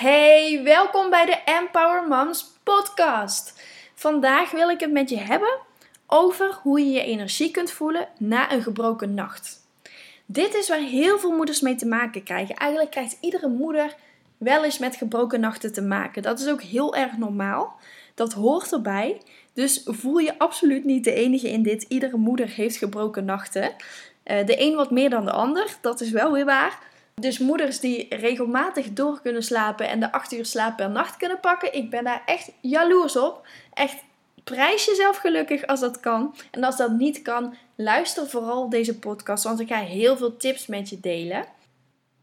Hey, welkom bij de Empower Moms podcast. Vandaag wil ik het met je hebben over hoe je je energie kunt voelen na een gebroken nacht. Dit is waar heel veel moeders mee te maken krijgen. Eigenlijk krijgt iedere moeder wel eens met gebroken nachten te maken. Dat is ook heel erg normaal. Dat hoort erbij. Dus voel je absoluut niet de enige in dit. Iedere moeder heeft gebroken nachten. Eh, de een wat meer dan de ander, dat is wel weer waar. Dus moeders die regelmatig door kunnen slapen en de 8 uur slaap per nacht kunnen pakken, ik ben daar echt jaloers op. Echt prijs jezelf gelukkig als dat kan. En als dat niet kan, luister vooral deze podcast, want ik ga heel veel tips met je delen.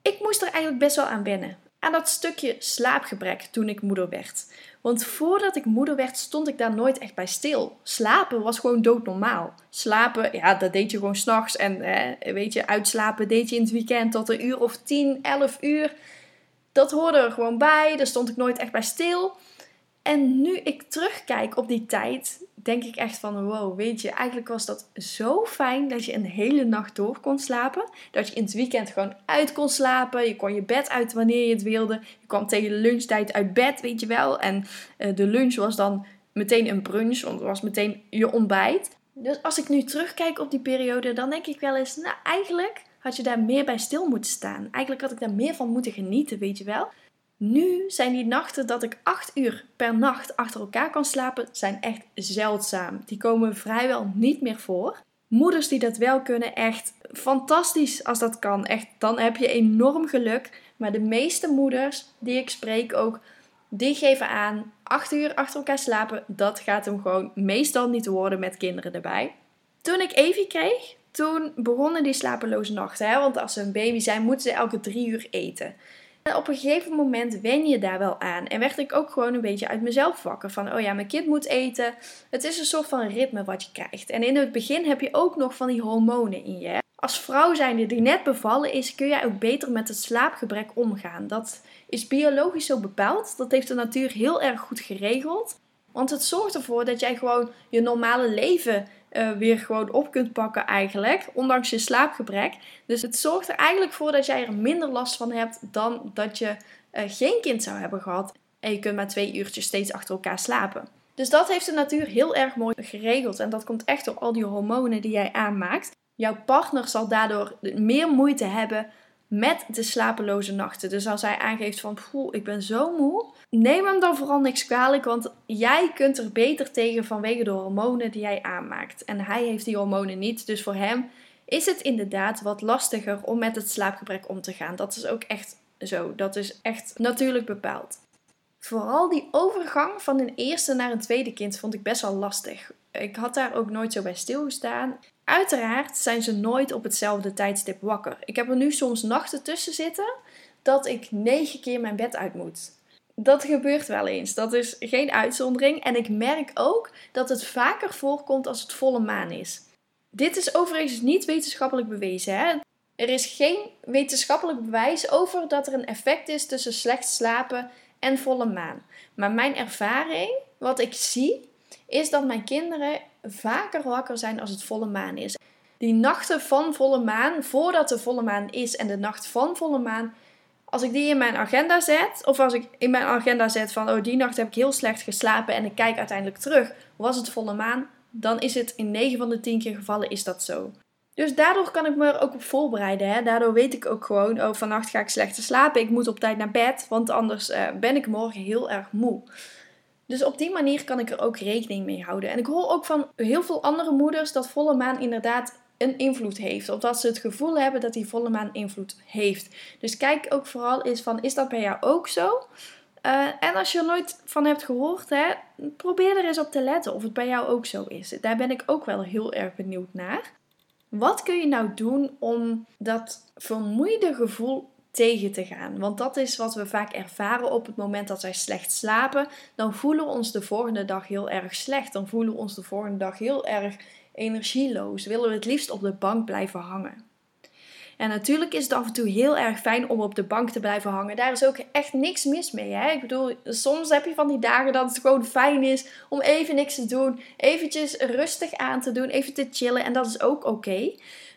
Ik moest er eigenlijk best wel aan wennen. Aan dat stukje slaapgebrek toen ik moeder werd. Want voordat ik moeder werd, stond ik daar nooit echt bij stil. Slapen was gewoon doodnormaal. Slapen, ja, dat deed je gewoon s'nachts. En eh, weet je, uitslapen deed je in het weekend tot een uur of 10, 11 uur. Dat hoorde er gewoon bij. Daar stond ik nooit echt bij stil. En nu ik terugkijk op die tijd, denk ik echt van wow, weet je, eigenlijk was dat zo fijn dat je een hele nacht door kon slapen. Dat je in het weekend gewoon uit kon slapen. Je kon je bed uit wanneer je het wilde. Je kwam tegen de lunchtijd uit bed, weet je wel. En uh, de lunch was dan meteen een brunch, want het was meteen je ontbijt. Dus als ik nu terugkijk op die periode, dan denk ik wel eens, nou eigenlijk had je daar meer bij stil moeten staan. Eigenlijk had ik daar meer van moeten genieten, weet je wel. Nu zijn die nachten dat ik 8 uur per nacht achter elkaar kan slapen, zijn echt zeldzaam. Die komen vrijwel niet meer voor. Moeders die dat wel kunnen, echt fantastisch als dat kan. Echt, dan heb je enorm geluk. Maar de meeste moeders die ik spreek ook, die geven aan 8 uur achter elkaar slapen. Dat gaat hem gewoon meestal niet worden met kinderen erbij. Toen ik Evie kreeg, toen begonnen die slapeloze nachten. Hè? Want als ze een baby zijn, moeten ze elke drie uur eten. Op een gegeven moment wen je daar wel aan. En werd ik ook gewoon een beetje uit mezelf wakker. Van, oh ja, mijn kind moet eten. Het is een soort van ritme wat je krijgt. En in het begin heb je ook nog van die hormonen in je. Als vrouw zijnde die net bevallen is, kun jij ook beter met het slaapgebrek omgaan. Dat is biologisch zo bepaald. Dat heeft de natuur heel erg goed geregeld. Want het zorgt ervoor dat jij gewoon je normale leven uh, weer gewoon op kunt pakken eigenlijk, ondanks je slaapgebrek. Dus het zorgt er eigenlijk voor dat jij er minder last van hebt dan dat je uh, geen kind zou hebben gehad. En je kunt maar twee uurtjes steeds achter elkaar slapen. Dus dat heeft de natuur heel erg mooi geregeld. En dat komt echt door al die hormonen die jij aanmaakt. Jouw partner zal daardoor meer moeite hebben met de slapeloze nachten. Dus als hij aangeeft van, poeh, ik ben zo moe, neem hem dan vooral niks kwalijk, want jij kunt er beter tegen vanwege de hormonen die jij aanmaakt. En hij heeft die hormonen niet, dus voor hem is het inderdaad wat lastiger om met het slaapgebrek om te gaan. Dat is ook echt zo, dat is echt natuurlijk bepaald. Vooral die overgang van een eerste naar een tweede kind vond ik best wel lastig. Ik had daar ook nooit zo bij stilgestaan. Uiteraard zijn ze nooit op hetzelfde tijdstip wakker. Ik heb er nu soms nachten tussen zitten dat ik negen keer mijn bed uit moet. Dat gebeurt wel eens. Dat is geen uitzondering. En ik merk ook dat het vaker voorkomt als het volle maan is. Dit is overigens niet wetenschappelijk bewezen. Hè? Er is geen wetenschappelijk bewijs over dat er een effect is tussen slecht slapen en volle maan. Maar mijn ervaring, wat ik zie, is dat mijn kinderen vaker wakker zijn als het volle maan is. Die nachten van volle maan, voordat de volle maan is en de nacht van volle maan, als ik die in mijn agenda zet, of als ik in mijn agenda zet van, oh die nacht heb ik heel slecht geslapen en ik kijk uiteindelijk terug, was het volle maan, dan is het in 9 van de 10 keer gevallen is dat zo. Dus daardoor kan ik me er ook op voorbereiden. Hè? Daardoor weet ik ook gewoon, oh vannacht ga ik slechter slapen, ik moet op tijd naar bed, want anders uh, ben ik morgen heel erg moe. Dus op die manier kan ik er ook rekening mee houden. En ik hoor ook van heel veel andere moeders dat volle maan inderdaad een invloed heeft. Of dat ze het gevoel hebben dat die volle maan invloed heeft. Dus kijk ook vooral eens van, is dat bij jou ook zo? Uh, en als je er nooit van hebt gehoord, hè, probeer er eens op te letten of het bij jou ook zo is. Daar ben ik ook wel heel erg benieuwd naar. Wat kun je nou doen om dat vermoeide gevoel tegen te gaan. Want dat is wat we vaak ervaren op het moment dat wij slecht slapen. Dan voelen we ons de volgende dag heel erg slecht. Dan voelen we ons de volgende dag heel erg energieloos. Willen we het liefst op de bank blijven hangen. En natuurlijk is het af en toe heel erg fijn om op de bank te blijven hangen. Daar is ook echt niks mis mee. Hè? Ik bedoel, soms heb je van die dagen dat het gewoon fijn is om even niks te doen. Eventjes rustig aan te doen, even te chillen. En dat is ook oké.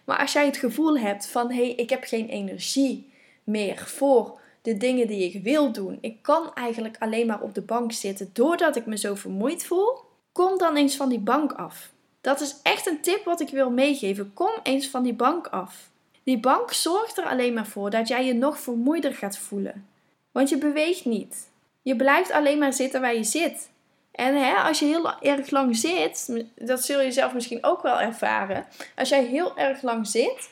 Maar als jij het gevoel hebt van, hé, hey, ik heb geen energie meer voor de dingen die ik wil doen. Ik kan eigenlijk alleen maar op de bank zitten doordat ik me zo vermoeid voel. Kom dan eens van die bank af. Dat is echt een tip wat ik wil meegeven. Kom eens van die bank af. Die bank zorgt er alleen maar voor dat jij je nog vermoeider gaat voelen. Want je beweegt niet. Je blijft alleen maar zitten waar je zit. En hè, als je heel erg lang zit, dat zul je zelf misschien ook wel ervaren. Als jij heel erg lang zit,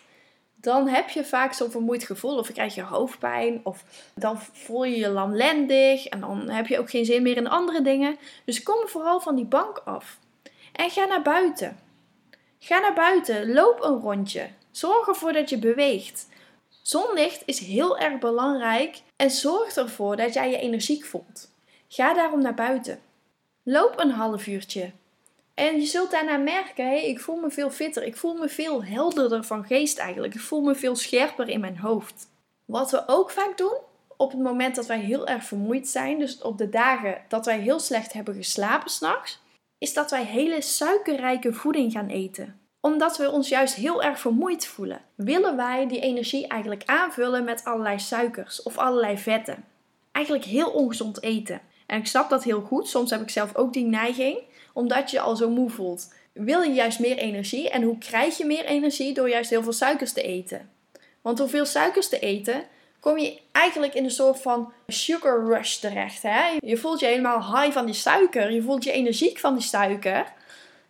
dan heb je vaak zo'n vermoeid gevoel. Of krijg je hoofdpijn, of dan voel je je lamlendig. En dan heb je ook geen zin meer in andere dingen. Dus kom vooral van die bank af. En ga naar buiten. Ga naar buiten, loop een rondje. Zorg ervoor dat je beweegt. Zonlicht is heel erg belangrijk en zorgt ervoor dat jij je energiek voelt. Ga daarom naar buiten. Loop een half uurtje. En je zult daarna merken, hey, ik voel me veel fitter. Ik voel me veel helderder van geest eigenlijk. Ik voel me veel scherper in mijn hoofd. Wat we ook vaak doen, op het moment dat wij heel erg vermoeid zijn, dus op de dagen dat wij heel slecht hebben geslapen s'nachts, is dat wij hele suikerrijke voeding gaan eten. Omdat we ons juist heel erg vermoeid voelen, willen wij die energie eigenlijk aanvullen met allerlei suikers of allerlei vetten. Eigenlijk heel ongezond eten. En ik snap dat heel goed. Soms heb ik zelf ook die neiging, omdat je al zo moe voelt. Wil je juist meer energie? En hoe krijg je meer energie? Door juist heel veel suikers te eten. Want door veel suikers te eten, kom je eigenlijk in een soort van sugar rush terecht. Hè? Je voelt je helemaal high van die suiker. Je voelt je energiek van die suiker.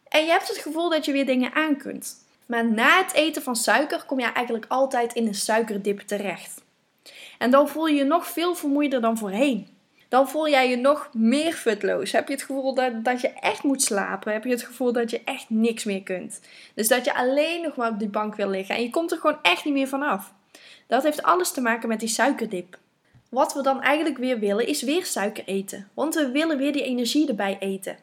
En je hebt het gevoel dat je weer dingen aan kunt. Maar na het eten van suiker kom je eigenlijk altijd in een suikerdip terecht. En dan voel je je nog veel vermoeider dan voorheen dan voel jij je nog meer futloos. Heb je het gevoel dat, dat je echt moet slapen? Heb je het gevoel dat je echt niks meer kunt? Dus dat je alleen nog maar op die bank wil liggen en je komt er gewoon echt niet meer vanaf. Dat heeft alles te maken met die suikerdip. Wat we dan eigenlijk weer willen is weer suiker eten, want we willen weer die energie erbij eten.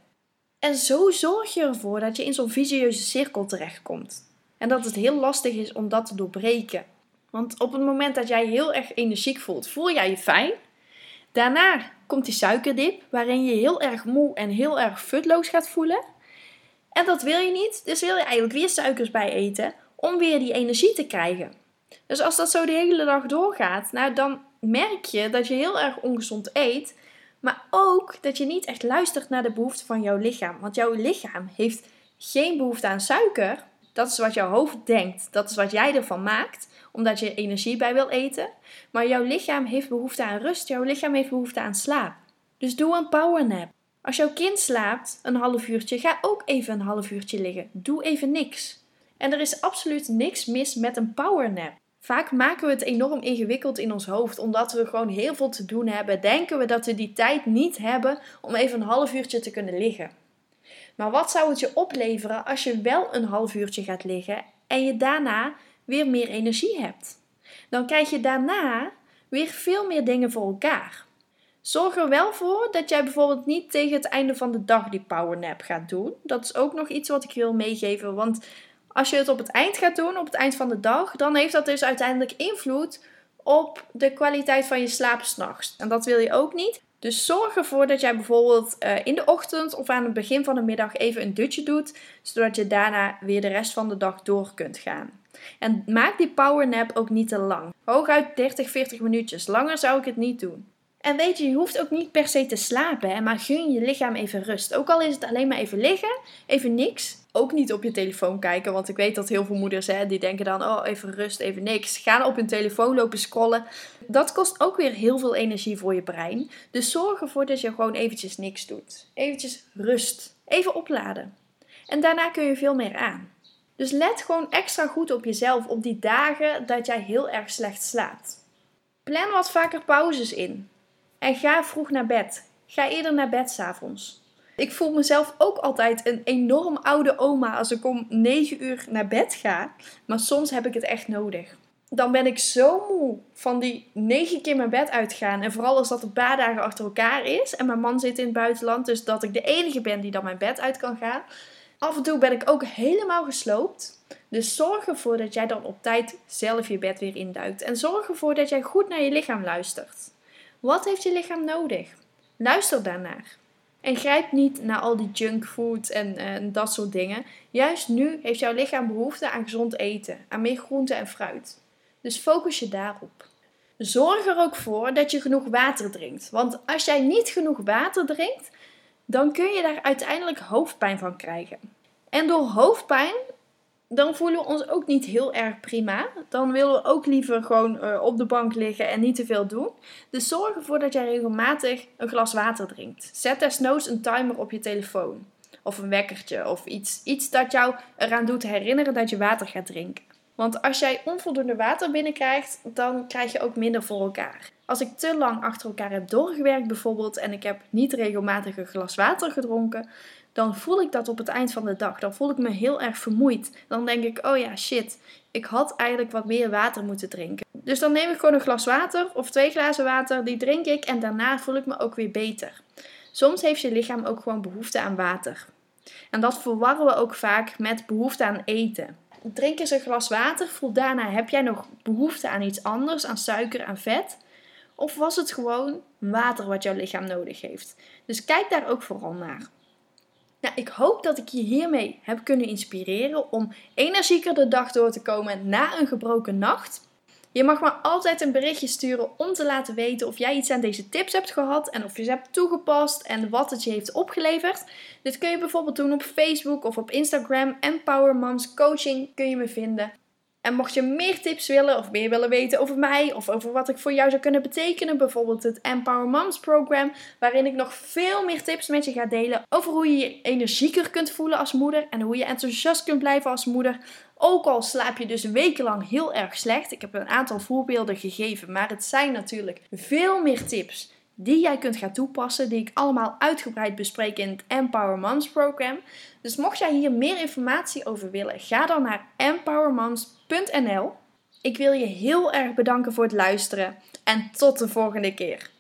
En zo zorg je ervoor dat je in zo'n visieuze cirkel terechtkomt. En dat het heel lastig is om dat te doorbreken. Want op het moment dat jij heel erg energiek voelt, voel jij je fijn. Daarna komt die suikerdip, waarin je heel erg moe en heel erg futloos gaat voelen. En dat wil je niet, dus wil je eigenlijk weer suikers bij eten om weer die energie te krijgen. Dus als dat zo de hele dag doorgaat, nou dan merk je dat je heel erg ongezond eet, maar ook dat je niet echt luistert naar de behoeften van jouw lichaam. Want jouw lichaam heeft geen behoefte aan suiker. Dat is wat jouw hoofd denkt. Dat is wat jij ervan maakt omdat je energie bij wil eten. Maar jouw lichaam heeft behoefte aan rust, jouw lichaam heeft behoefte aan slaap. Dus doe een powernap. Als jouw kind slaapt een half uurtje, ga ook even een half uurtje liggen. Doe even niks. En er is absoluut niks mis met een powernap. Vaak maken we het enorm ingewikkeld in ons hoofd, omdat we gewoon heel veel te doen hebben. Denken we dat we die tijd niet hebben om even een half uurtje te kunnen liggen. Maar wat zou het je opleveren als je wel een half uurtje gaat liggen en je daarna weer meer energie hebt. Dan krijg je daarna weer veel meer dingen voor elkaar. Zorg er wel voor dat jij bijvoorbeeld niet tegen het einde van de dag die powernap gaat doen. Dat is ook nog iets wat ik wil meegeven. Want als je het op het eind gaat doen, op het eind van de dag, dan heeft dat dus uiteindelijk invloed op de kwaliteit van je slaap s'nachts. En dat wil je ook niet. Dus zorg ervoor dat jij bijvoorbeeld uh, in de ochtend of aan het begin van de middag even een dutje doet, zodat je daarna weer de rest van de dag door kunt gaan. En maak die powernap ook niet te lang. Hooguit 30, 40 minuutjes. Langer zou ik het niet doen. En weet je, je hoeft ook niet per se te slapen, maar gun je lichaam even rust. Ook al is het alleen maar even liggen, even niks. Ook niet op je telefoon kijken, want ik weet dat heel veel moeders hè, die denken dan, oh even rust, even niks. Gaan op hun telefoon lopen scrollen. Dat kost ook weer heel veel energie voor je brein. Dus zorg ervoor dat je gewoon eventjes niks doet. Eventjes rust. Even opladen. En daarna kun je veel meer aan. Dus let gewoon extra goed op jezelf op die dagen dat jij heel erg slecht slaapt. Plan wat vaker pauzes in. En ga vroeg naar bed. Ga eerder naar bed s'avonds. Ik voel mezelf ook altijd een enorm oude oma als ik om 9 uur naar bed ga. Maar soms heb ik het echt nodig. Dan ben ik zo moe van die 9 keer mijn bed uitgaan. En vooral als dat een paar dagen achter elkaar is. En mijn man zit in het buitenland. Dus dat ik de enige ben die dan mijn bed uit kan gaan. Af en toe ben ik ook helemaal gesloopt. Dus zorg ervoor dat jij dan op tijd zelf je bed weer induikt. En zorg ervoor dat jij goed naar je lichaam luistert. Wat heeft je lichaam nodig? Luister daarnaar. En grijp niet naar al die junkfood en, en dat soort dingen. Juist nu heeft jouw lichaam behoefte aan gezond eten, aan meer groente en fruit. Dus focus je daarop. Zorg er ook voor dat je genoeg water drinkt. Want als jij niet genoeg water drinkt, dan kun je daar uiteindelijk hoofdpijn van krijgen. En door hoofdpijn, dan voelen we ons ook niet heel erg prima. Dan willen we ook liever gewoon uh, op de bank liggen en niet te veel doen. Dus zorg ervoor dat jij regelmatig een glas water drinkt. Zet desnoods een timer op je telefoon. Of een wekkertje. Of iets, iets dat jou eraan doet herinneren dat je water gaat drinken. Want als jij onvoldoende water binnenkrijgt, dan krijg je ook minder voor elkaar. Als ik te lang achter elkaar heb doorgewerkt bijvoorbeeld en ik heb niet regelmatig een glas water gedronken, dan voel ik dat op het eind van de dag. Dan voel ik me heel erg vermoeid. Dan denk ik, oh ja, shit, ik had eigenlijk wat meer water moeten drinken. Dus dan neem ik gewoon een glas water of twee glazen water, die drink ik en daarna voel ik me ook weer beter. Soms heeft je lichaam ook gewoon behoefte aan water. En dat verwarren we ook vaak met behoefte aan eten. Drink eens een glas water, voel daarna heb jij nog behoefte aan iets anders, aan suiker, aan vet. Of was het gewoon water wat jouw lichaam nodig heeft? Dus kijk daar ook vooral naar. Nou, ik hoop dat ik je hiermee heb kunnen inspireren om energieker de dag door te komen na een gebroken nacht. Je mag me altijd een berichtje sturen om te laten weten of jij iets aan deze tips hebt gehad en of je ze hebt toegepast en wat het je heeft opgeleverd. Dit kun je bijvoorbeeld doen op Facebook of op Instagram. Empower Moms Coaching kun je me vinden. En mocht je meer tips willen of meer willen weten over mij of over wat ik voor jou zou kunnen betekenen, bijvoorbeeld het Empower Moms Program, waarin ik nog veel meer tips met je ga delen over hoe je je energieker kunt voelen als moeder en hoe je enthousiast kunt blijven als moeder. Ook al slaap je dus wekenlang heel erg slecht. Ik heb een aantal voorbeelden gegeven, maar het zijn natuurlijk veel meer tips die jij kunt gaan toepassen, die ik allemaal uitgebreid bespreek in het Empower Moms program. Dus mocht jij hier meer informatie over willen, ga dan naar empowermoms.nl. Ik wil je heel erg bedanken voor het luisteren en tot de volgende keer.